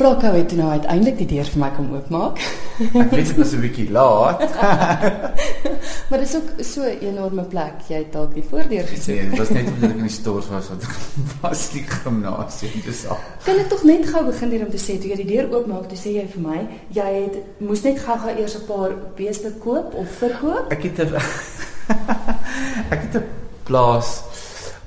Rocco het nou uiteindelik die deur vir my kom oopmaak. Ek weet dit was 'n bietjie laat. maar dit is ook so 'n enorme plek. Jy het dalk die voordeur gesien. Nee, dit was net omdat ek in die stort was wat was die gimnasium dis al. Kan ek tog net gou begin hier om te sê toe jy die deur oopmaak, toe sê jy vir my, jy het moes net gou-gou eers 'n paar beeste koop of verkoop? Ek het 'n ek het 'n plaas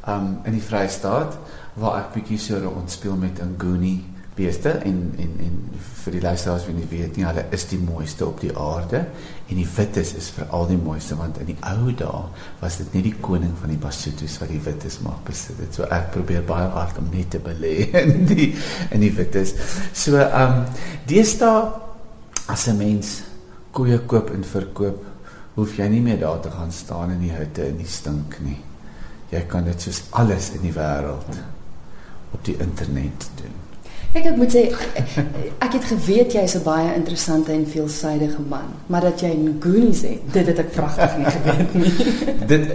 um in die Vrystaat waar ek bietjie so rondspeel met 'n goonie beeste en en en vir die luisteraars wie nie weet nie, hulle is die mooiste op die aarde en die wites is vir al die mooiste want in die ou dae was dit net die koning van die Basutos wat die wites mag besit het. So ek probeer baie hard om net te belê in die in die wites. So um deesdae as 'n mens koeie koop en verkoop, hoef jy nie meer daar te gaan staan in die hitte en die stink nie. Jy kan dit soos alles in die wêreld op die internet doen. Kyk ek moet sê ek het geweet jy's 'n baie interessante en veelsidige man, maar dat jy Nguni's het, dit het ek pragtig nie geweet nie. dit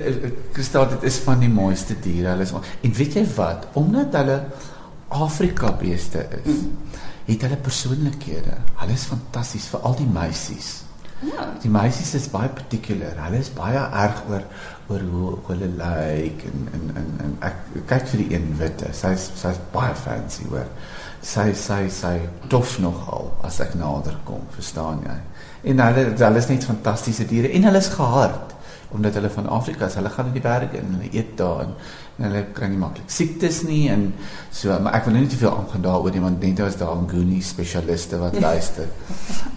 Kristal dit is van die mooiste diere. Hulle is en weet jy wat? Omdat hulle Afrika beeste is, mm. het hulle persoonlikhede. Hulle is fantasties vir al die meisies. Ja. Die meisies is baie particular. Hulle is baie erg oor oor hoe hulle lyk like, en en en en ek kyk vir die een witte. Sy's sy's baie fancy hoor sy sy sy dof nogal as ek nader kom, verstaan jy? En hulle hulle is net fantastiese diere en hulle is gehard omdat hulle van Afrika is. Hulle gaan in die berge en hulle eet daar en, en hulle kry nie maklik siektes nie en so maar ek wil nou nie te veel aangaan daaroor nie want net as daar 'n Goonie spesialiste wat luister.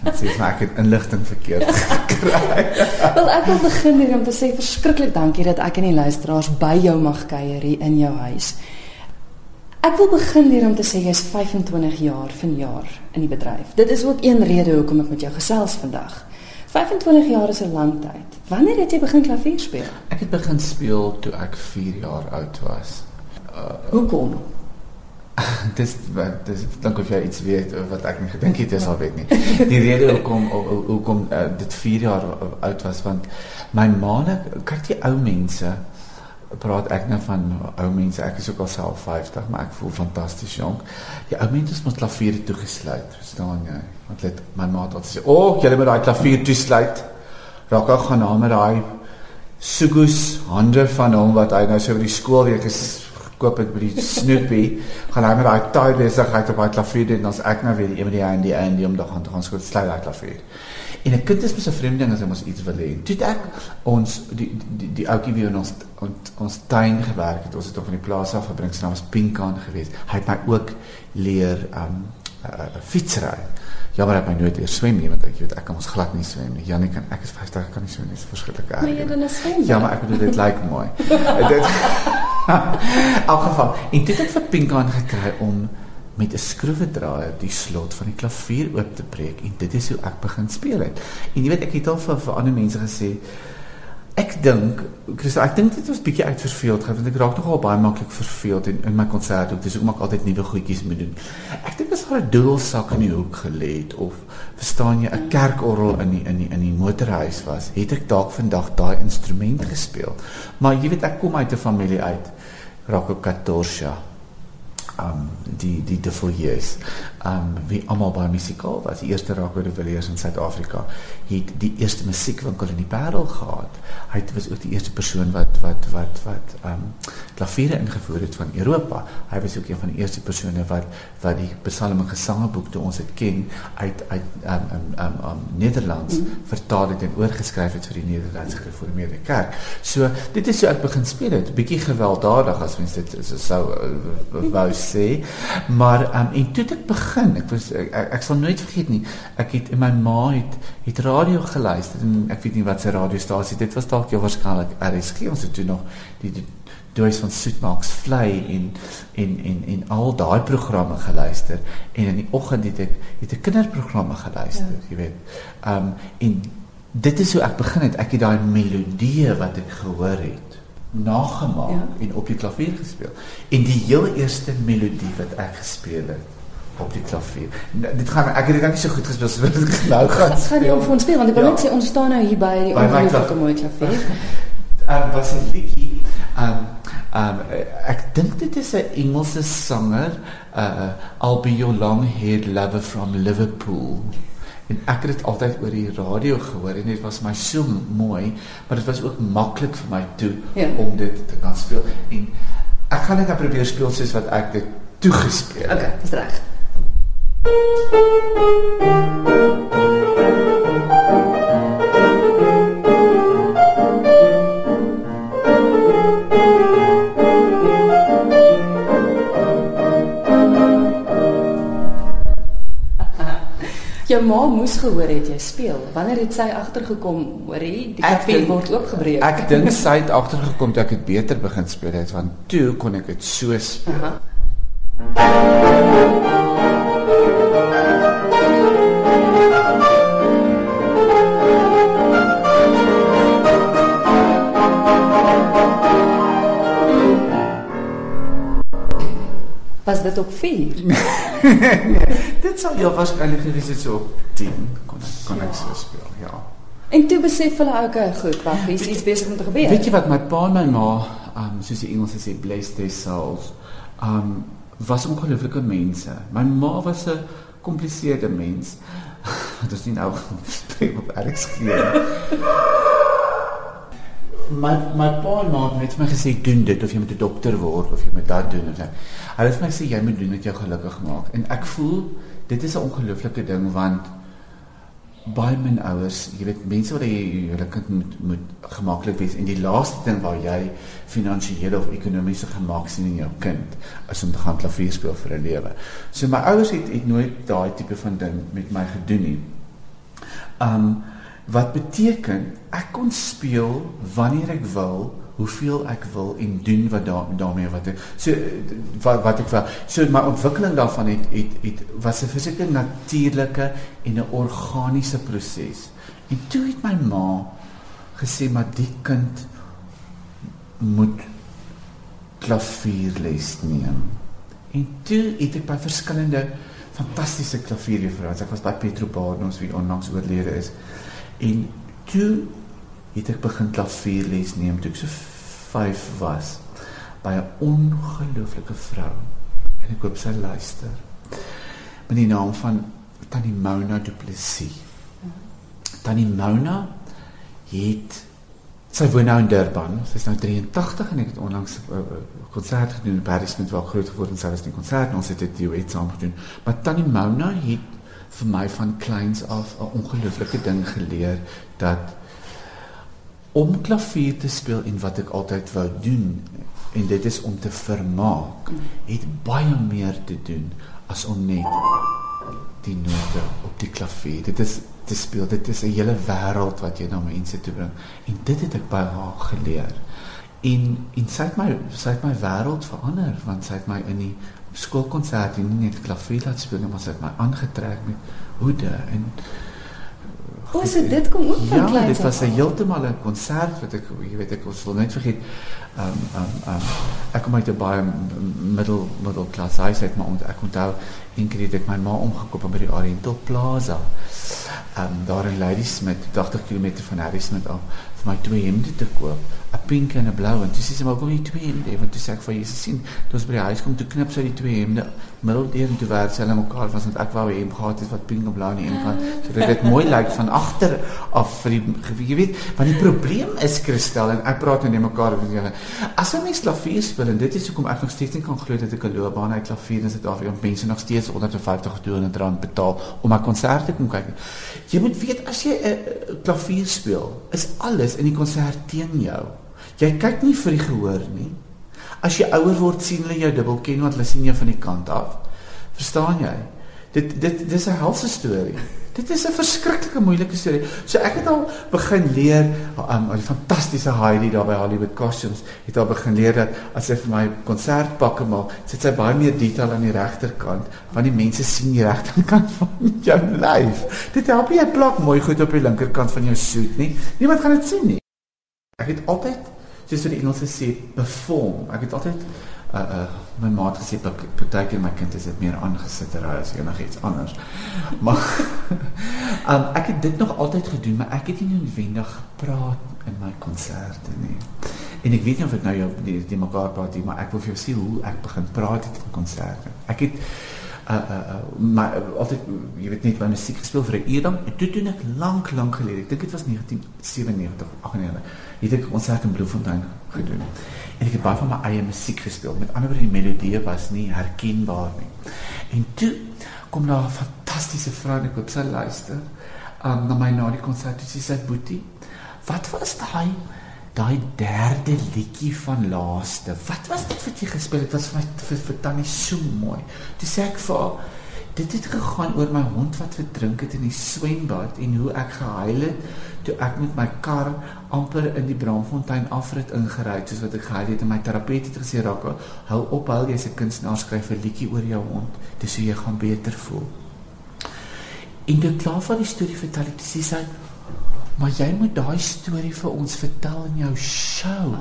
Dit sê maar ek het inligting verkeerd gekry. wel ek wil begin hier om te sê verskriklik dankie dat ek en die luisteraars by jou mag kuier hier in jou huis. Ek wil begin deur om te sê jy's 25 jaar vanjaar in die bedryf. Dit is ook een rede hoekom ek met jou gesels vandag. 25 jaar is 'n lang tyd. Wanneer het jy begin klavier speel? Ek het begin speel toe ek 4 jaar oud was. Uh, hoekom? dis dis dink of jy iets weet wat ek nie gedink het jy sal weet nie. Die rede hoekom hoekom uh, dit 4 jaar oud was want my ma, kyk die ou mense praat ek nou van ou mense. Ek is ook al self 50, maar ek voel fantasties jonk. Die ou mense moet klavier toegesluit, verstaan jy? Want let my ma het gesê, "O, oh, jy moet daai klavier toesluit." Raak ook gaan na met daai sugus hande van hom wat hy nou so vir die skoolweek is koop het by die Snoopy. gaan hy met daai taai besigheid op daai klavier doen en ons ek nou weer die een met die hand die hand die om dan gaan gaan sluit daai klavier. En 'n kind is mos 'n vreemde ding as hy mos iets wil hê. Toe ek ons die die die ouetjie wie ons ons ons tuin gewerk het, ons het hom van die plaas af gebring, sy naam was Pinkan geweest. Hy het my ook leer um uh, fietsry. Ja, maar ek my nooit leer swem nie want ek weet ek kan ons glad nie swem nie. Janie kan ek is 50 kan nie swem nie, is verskriklik erg. Maar jy dan is swem. Ja, maar ek bedoel dit lyk like mooi. dit elk geval, en dit het vir Pinkan gekry om met 'n skroewedraaier die slot van die klavier oop te breek en dit is hoe ek begin speel het. En jy weet ek het al vir, vir ander mense gesê ek dink Chris ek dink dit was bietjie uitverveeld want ek raak nogal baie maklik verveeld in in my konserte ook dis hoekom ek altyd nuwe goedjies moet doen. Ek dink as 'n dubbelsak in die hoek gelê het of verstaan jy 'n kerkorgel in die in die in die motorhuis was, het ek dalk vandag daai instrument gespeel. Maar jy weet ek kom uit 'n familie uit raak op Katorsha um die die de Villiers um wie almal baie musikaal was die eerste raak by die Villiers in Suid-Afrika het die eerste musiekwinkel in die Parel gehad. Hy was ook die eerste persoon wat wat wat wat um klaviere ingevoer het van Europa. Hy was ook een van die eerste persone wat wat die psalm en gesangeboek toe ons dit ken uit uit um um um, um Nederlands mm. vertaal het en oorgeskryf het vir die Nederlandse Gereformeerde Kerk. So dit is so ek begin speel. Het bietjie gewelddadig as mens dit sou uh, wou sê. Maar um, en toe ek begin, ek was ek, ek, ek sal nooit vergeet nie. Ek het in my ma het het radio geluister en ek weet nie wat se radiostasie dit was dalk jou waarskynlik RSG ons het toe nog die, die Doos van Soetmaaks vlei en en en en al daai programme geluister en in die oggend het ek het 'n kinderprogramme geluister, ja. jy weet. Um, en dit is hoe ek begin het. Ek het daai melodie wat ek gehoor het nagemaak ja. en op die klavier gespeel. En die heel eerste melodie wat ek gespeel het op die klavier. Dit gaan ek het dit net so goed gespeel soos wat ek nou gaan. Dit gaan om vir ons speel want ek wil ja. net sê ons staan nou hier by die ongelooflike mooi klavier. Ehm um, was 'n liedjie ehm um, Um ek dink dit is 'n Engelse sanger, uh I'll be your long-haired lover from Liverpool. En ek het dit altyd oor die radio gehoor en dit was my so mooi, maar dit was ook maklik vir my toe ja. om dit te kan speel. En ek gaan net nou probeer speel soos wat ek dit toegespeel het. Okay, dis reg. jou ma moes gehoor het jy speel. Wanneer het sy agtergekom, hoorie, die kafee word oopgebreek? Ek dink sy het agtergekom dat ek dit beter begin speel het want toe kon ek dit so speel. Aha. Was dit op 4? nee, dit sal ja waarskynlik gewees het so op 10 kon ek kon ja. ek so speel, ja. En toe besef hulle okay, goed, wag, hier is iets besig om te gebeur. Weet jy wat my pa en my ma, um soos die Engelse sê blessed their souls, um was ongelooflike mense. My ma was 'n kompliseerde mens. Dit is nie nou spreek op Alex gee my my pa en ma het my gesê doen dit of jy moet 'n dokter word of jy moet dat doen of so. Hulle het my gesê jy moet doen wat jou gelukkig maak en ek voel dit is 'n ongelooflike ding want baie min ouers, jy weet mense wat hulle kind moet moet gemaklik wees en die laaste ding waar jy finansiële of ekonomiese gemaak sien in jou kind is om te gaan klavier speel vir 'n lewe. So my ouers het, het nooit daai tipe van ding met my gedoen nie. Um wat beteken ek kon speel wanneer ek wil hoeveel ek wil en doen wat daar daarmee wat ek so wat wat ek wil. So my ontwikkeling daarvan het het het was 'n fisieke natuurlike en 'n organiese proses en toe het my ma gesê maar die kind moet klavierles neem. En toe het ek by verskillende fantastiese klavierjuffrouens ek was by Petro Barnums wie onlangs oorlede is En toe het ek begin klavierles neem toe ek so 5 was by 'n ongelooflike vrou. En ek koop sy luister. Met die naam van Tannie Mona Du Plessis. Tannie Mona het sy woon nou in Durban. Sy is nou 83 en ek het onlangs 'n uh, konsert gedoen in Paris met wel groot geword en sy was in konsert en ons het dit duet saam gedoen. Maar Tannie Mona het vir my van kleins af 'n ongelooflike ding geleer dat om klavier te speel en wat ek altyd wou doen en dit is om te vermaak het baie meer te doen as om net die note op die klavier dit is te speel. Dit is 'n hele wêreld wat jy na mense toe bring. En dit het ek by haar geleer. En en sy het my sy het my wêreld verander want sy het my in die skoolkonsert nie net klavier laat speel maar sy het my aangetrek met hoede en Hoe is dit kom ook van ja, klein? Ja, dit was 'n heeltemal 'n konsert wat ek jy weet ek wil net vergeet. Ehm um, ehm um, um, ek kom uit 'n baie middel middel klas huis uit maar ek onthou keer het my ma omgekoop by die Oriental Plaza. Ehm um, daar in Ladysmith, 80 km van Ladysmith af vir my twee hemde te koop, 'n pink en 'n blou en dis is maar kom jy twee hemde want dis ek vir jy sien, toe ons by die huis kom toe knip sy die twee hemde middeldeur en toe werk hulle mekaar was want ek wou hê hom gehad het wat pink en blou die een kant sodat dit mooi lyk van agter af vir die jy weet, want die probleem is Christel en ek praat nou net mekaar met julle. As 'n mens klavier speel en dit is hoekom ek nog steeds nie kan glo dat ek 'n loopbaan uit klavier in Suid-Afrika mense nog steeds 150 of 200 rand betaal om my konserte te kom kyk. Jy moet weet as jy 'n klavier speel, is alles in die konsert teen jou. Jy kyk nie vir die gehoor nie. As jy ouer word, sien hulle jou dubbel ken want hulle sien jou van die kant af. Verstaan jy? Dit dit dis 'n helse storie. Dit is 'n verskriklike moeilike storie. So ek het al begin leer um die fantastiese Heidi daar by Hollywood Costumes het al begin leer dat as sy vir my konsertpakke maak, sit sy baie meer detail aan die regterkant want die mense sien die regterkant van jou lyf. Dit help jy plak mooi goed op die linkerkant van jou suit, nie? Niemand gaan dit sien nie. Ek het altyd soos die Engelse sê perform. Ek het altyd uh uh my ma het gesê partykeer my kind is dit meer aangesittery as enigiets anders. Maar um ek het dit nog altyd gedoen, maar ek het nie noodwendig gepraat in my konserte nie. En ek weet nie of ek nou jou die, die mekaar praat nie, maar ek wil vir jou sê hoe ek begin praat in konserte. Ek het uh uh, uh maar uh, altyd jy weet net my musiek gespeel vir 'n uur dan? Toe doen ek lank lank gelede ek dink dit was 1997 98 het ek 'n konsert in Bloemfontein gedoen. En ek het baie van my eie musiek gespeel met ander woorde die melodie was nie herkenbaar nie. En toe kom daar 'n fantastiese vrou en ek het sy luister um, na my na die konsert sy sê boetie wat was daai daai derde liedjie van laaste. Wat was dit wat jy gespeel het? Dit was vir my vir, vir Tannie so mooi. Toe sê ek vir haar dit het gegaan oor my hond wat verdrink het in die swembad en hoe ek gehuil het toe ek met my kar amper in die Braamfontein afrit ingery het soos wat ek gehuil het en my terapeut het gesê raak hou op huil jy's 'n kunstenaar skryf 'n liedjie oor jou hond dis hoe jy gaan beter voel. In die klaar van die storie vertel ek dis sy Maar jy moet daai storie vir ons vertel in jou show.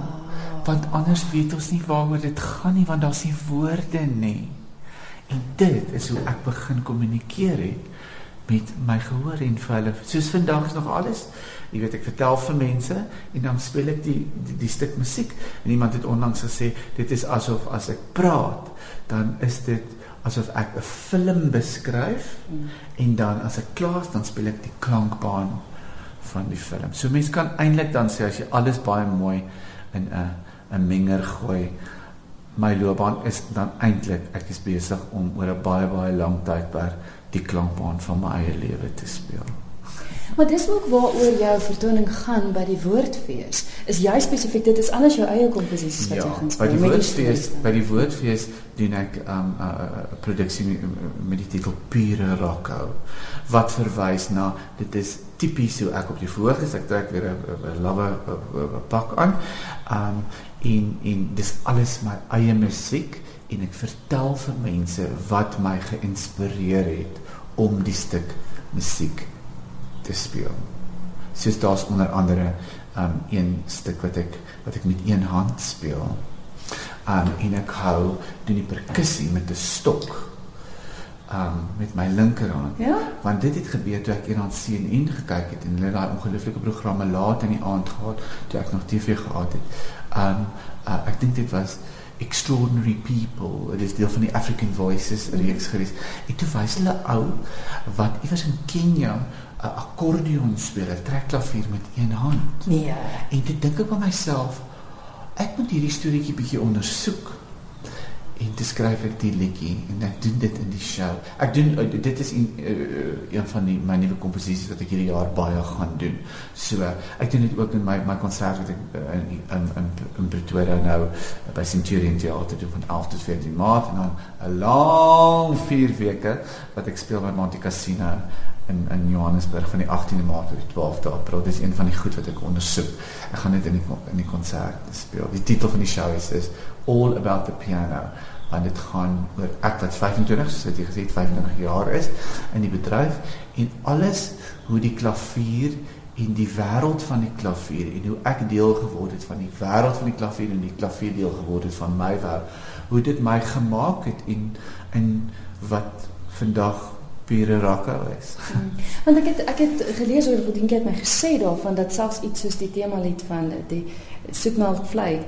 Want anders weet ons nie waaroor dit gaan nie want daar's nie woorde nie. En dit is hoe ek begin kommunikeer het met my gehoor en vir hulle. Soos vandag is nog alles. Jy weet ek vertel vir mense en dan speel ek die die, die stuk musiek en iemand het onlangs gesê dit is asof as ek praat dan is dit asof ek 'n film beskryf mm. en dan as ek klaar is dan speel ek die klankbaan van die film. So mense kan eintlik dan sê as jy alles baie mooi in 'n 'n menger gooi, my loopbaan is dan eintlik ek is besig om oor 'n baie baie lang tydperk die klankbaan van my eie lewe te speel. Maar dis ook waaroor jou vertoning gaan by die Woordfees. Is jy spesifiek dit is anders jou eie komposisies wat ja, jy gaan speel? By die Woordfees, by die Woordfees doen ek 'n um, uh, uh, produksie met, met die titel Pure Rocko wat verwys na dit is tipies hoe ek op die voorg is. Ek trek weer 'n lawwe pak aan. Um en en dis alles my eie musiek en ek vertel vir mense wat my geïnspireer het om die stuk musiek te speel. Soos daar's onder andere um een stuk wat ek wat ek met een hand speel. Um en ek hou doen die perkussie met 'n stok um met my linkerhand. Ja. Want dit het gebeur toe ek eendag CNN gekyk het en hulle daai ongelooflike programme laat in die aand gehad toe ek nog TV gehad het. Um uh, ek dink dit was extraordinary people. Dit is deel van die African Voices reeks gewees. Ek toe wys hulle ou wat iewers in Kenia 'n akkordeon speel, 'n trekklavier met een hand. Nee. En dit dink ek by myself, ek moet hierdie storieetjie bietjie ondersoek en te skryf ek die liedjie en ek doen dit in die show. Ek doen uh, dit is een uh, een van die my nuwe komposisies wat ek hierdie jaar baie gaan doen. So ek doen dit ook in my my konsert wat ek in in in, in Pretoria nou by Centurion Theater doen van 11 tot 14 Maart en dan 'n lang 4 weke wat ek speel by Monte Cassino in in Johannesburg van die 18de Maart tot die 12de April. Dis een van die goed wat ek ondersoek. Ek gaan dit in die in die konsert speel. Die titel van die show is is All About the Piano want dit gaan oor ek wat 25 soos wat jy gesê het 25 jaar is in die bedryf en alles hoe die klavier en die wêreld van die klavier en hoe ek deel geword het van die wêreld van die klavier en die klavier deel geword het van my wêreld hoe dit my gemaak het en in wat vandag pure rakke is. Hmm. Want ek het ek het gelees oor wat dink jy het my gesê daarvan dat selfs iets soos die tema lied van die Soetmelk Vlei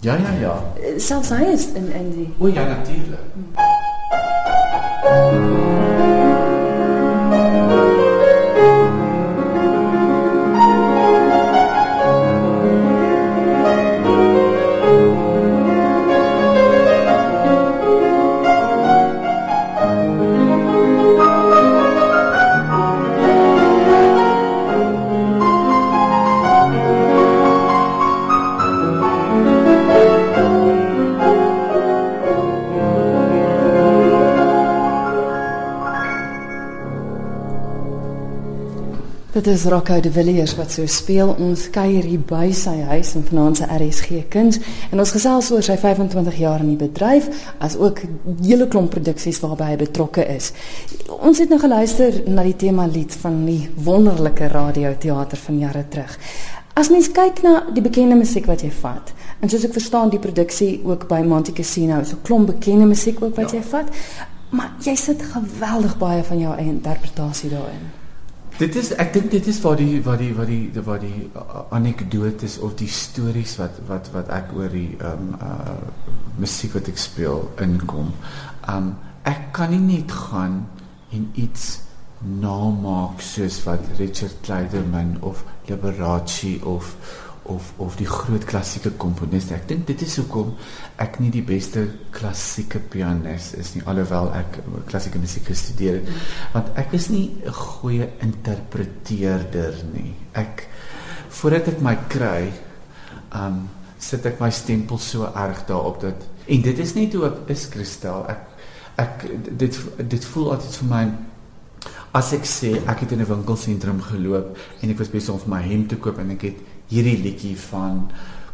Ja, ja, ja. Selfs hy is in in die O ja, natuurlik. Hmm. Dit is Rocco de Villiers wat so speel. Ons kuier hier by sy huis in Vanaanse RSG Kuns en ons gesels oor sy 25 jaar in die bedryf as ook hele klomp produksies waarby hy betrokke is. Ons het nou geluister na die tema lied van die wonderlike radioteater van jare terug. As mens kyk na die bekende musiek wat jy vat en soos ek verstaan die produksie ook by Monte Cassino, so klomp bekende musiek ook wat ja. jy vat, maar jy sit geweldig baie van jou eie interpretasie daarin. Dit is ek dink dit is waar die waar die waar die waar die anekdotes of die stories wat wat wat ek oor die ehm um, uh musiek wat ek speel inkom. Um ek kan nie net gaan en iets namaak soos wat Richard Clayderman of Liberace of of of die groot klassieke komponiste. Ek dink dit is hoekom ek nie die beste klassieke pianis is nie alhoewel ek klassieke musiek gestudeer het want ek is nie 'n goeie interpreteerder nie. Ek voordat ek my kry, um sit ek my stempel so erg daarop dat en dit is net hoe ek is Christel. Ek ek dit dit voel altyd vir my as ek sê ek het in 'n winkelsentrum geloop en ek was besig om my hemp te koop en ek het hierdie liedjie van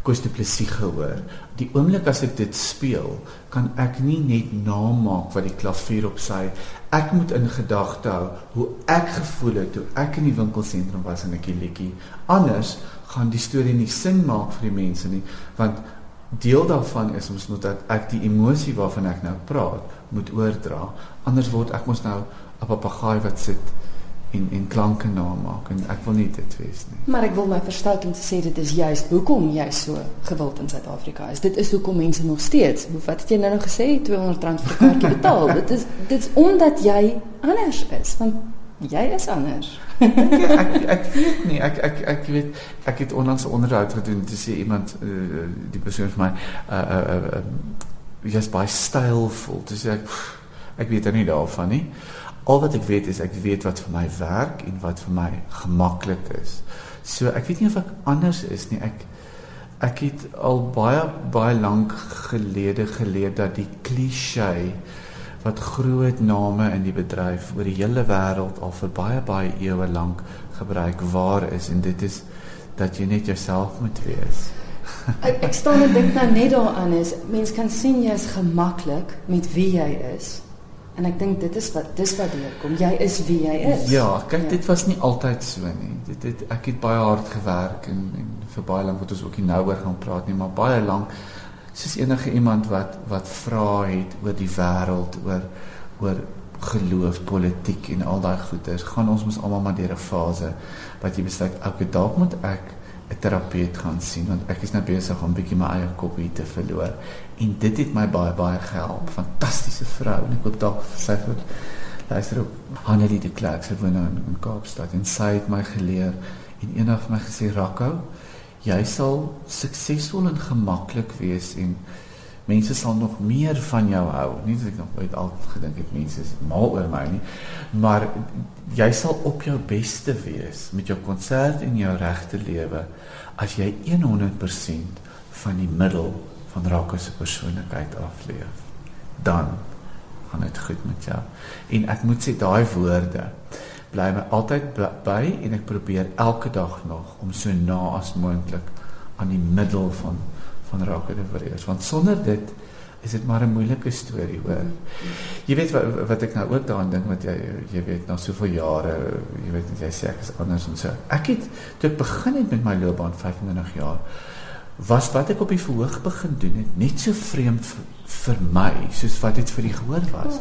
Koos de Plessis gehoor. Die oomblik as ek dit speel, kan ek nie net namaak wat die klavier op sy ek moet in gedagte hou hoe ek gevoel het toe ek in die winkelsentrum was en ek die liedjie. Anders gaan die storie nie sin maak vir die mense nie, want deel daarvan is ons moet dat ek die emosie waarvan ek nou praat moet oordra. Anders word ek mos nou 'n papegaai wat sit en en klanke namaak en ek wil nie dit wees nie. Maar ek wil my verstout om te sê dit is juist hoekom jy so gewild in Suid-Afrika is. Dit is hoekom mense nog steeds, wat het jy nou nog gesê, R200 vir 'n kaartjie betaal. dit is dit is omdat jy anders is, want jy is anders. ek, ek ek weet nie, ek ek ek weet ek het onlangs 'n onderhoud gedoen te sê iemand uh, die persoon vir my uh uh uh jy's baie stylvol. Dis ek ek weet er nie daarvan nie. Al wat ek weet is ek weet wat vir my werk en wat vir my gemaklik is. So ek weet nie of ek anders is nie. Ek ek het al baie baie lank gelede geleer dat die klise wat groot name in die bedryf oor die hele wêreld al vir baie baie eeue lank gebruik waar is en dit is dat jy net jouself moet wees. ek ek staan en dink nou net daaraan is mens kan sien jy is gemaklik met wie jy is. En ek dink dit is wat dis wat deur kom. Jy is wie jy is. Ja, kyk ja. dit was nie altyd so nie. Dit het ek het baie hard gewerk en en vir baie lank wat ons ook nie nou oor gaan praat nie, maar baie lank soos enige iemand wat wat vra het oor die wêreld, oor oor geloof, politiek en al daai goeters, gaan ons mos almal maar deur 'n fase wat jy besluit, okay, dalk moet ek 'n terapeut gaan sien want ek is nou besig om bietjie my eie kop hier te verloor. En dit het my baie baie gehelp. Fantastiese vrou en ek hoop dalk sy vir luister op Hanelie de Klerk sy woon nou in, in Kaapstad en sy het my geleer en eendag vir my gesê Rakko jy sal suksesvol en gemaklik wees en mense sal nog meer van jou hou. Nie dat ek nog ooit al gedink het mense is mal oor my nie, maar jy sal op jou beste wees met jou konsert en jou regte lewe as jy 100% van die middel van Rako se persoonlikheid afleef. Dan gaan dit goed met jou. En ek moet sê daai woorde bly my altyd by en ek probeer elke dag nog om so na as moontlik aan die middel van van Rakel de Villiers want sonder dit is dit maar 'n moeilike storie hoor. Jy weet wat wat ek nou ook daaraan dink wat jy jy weet na soveel jare, jy weet jy sê ek is anders en so. Ek het toe ek begin het met my loopbaan 25 jaar was wat ek op die verhoog begin doen het net so vreemd vir, vir my soos wat dit vir die gehoor was.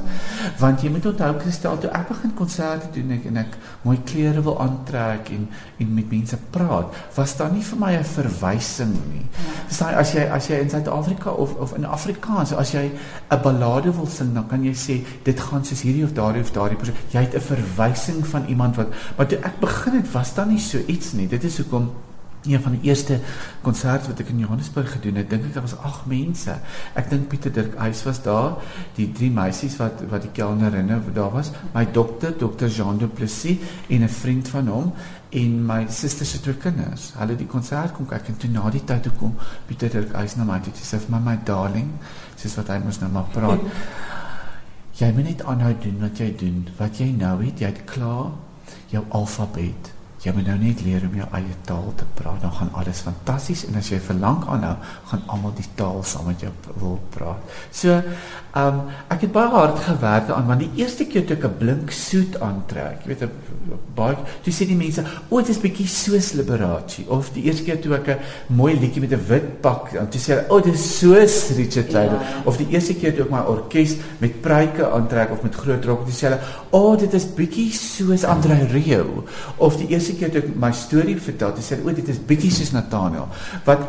Want jy moet onthou gestel toe ek begin konserte doen ek, en ek mooi klere wil aantrek en en met mense praat, was daar nie vir my 'n verwysing nie. Dis daai as jy as jy in Suid-Afrika of of in Afrikaans, as jy 'n ballade wil sing, dan kan jy sê dit gaan soos hierdie of daardie of daardie persoon. Jy het 'n verwysing van iemand wat maar toe ek begin het, was daar nie so iets nie. Dit is hoekom een van die eerste konserte wat ek in Johannesburg gedoen het, dink ek daar was 8 mense. Ek dink Pieter Dirk Eis was daar, die drie meisies wat wat die kelnerinne daar was, my dokter, dokter Jean Du Plessis en 'n vriend van hom en my suster se twee kinders. Hulle die konsert kom kyk en toe na die tyd toe kom Pieter Dirk Eis na my toe sê vir my my darling, sies wat hy mos nou maar praat. Jy moet net aanhou doen wat jy doen. Wat jy nou het, jy het klaar jou alfabet jy moet nou net leer om jou eie taal te praat, dan gaan alles fantasties en as jy vir lank aanhou, gaan almal die taal saam met jou wil praat. So, ehm um, ek het baie hard gewerk aan want die eerste keer toe ek 'n blink soet aantrek, jy weet baie toe sê die mense, "O, dit is bietjie soos Liberace." Of die eerste keer toe ek 'n mooi liedjie met 'n wit pak, en toe sê hulle, "O, dit is soos Richard Lydon." Ja. Of die eerste keer toe ek my orkes met pruike aantrek of met groot rok, toe sê hulle, "O, dit is bietjie soos Andre Rieu." Of die eerste keer toe ek my storie vertel, toe sê hulle, "O, dit is bietjie soos Nathaniel." Wat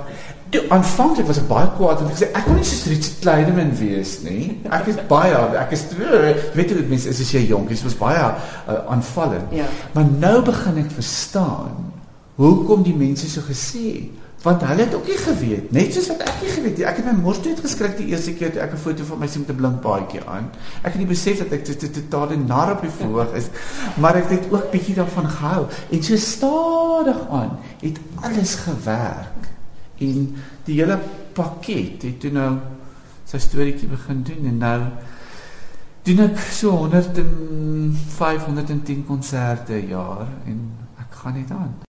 Toe aanvanklik was ek baie kwaad want ek sê ek wil nie so Richard Clayderman wees nie. Ek is baie ek is weet jy mense is as jy jonk is, was baie uh, aanvallend. Ja. Maar nou begin ek verstaan hoekom die mense so gesê het. Want hulle het ook nie geweet, net soos wat ek nie geweet het. Ek het my mors toe geskrik die eerste keer toe ek 'n foto van my sien met 'n blink baadjie aan. Ek het nie besef dat ek dit totaal nar op die voorhoog is, maar ek het ook bietjie daarvan gehou en so stadig aan het alles gewerk en die hele pakket het toe nou sy storieetjie begin doen en nou doen ek so 100 en 510 konserte per jaar en ek gaan net aan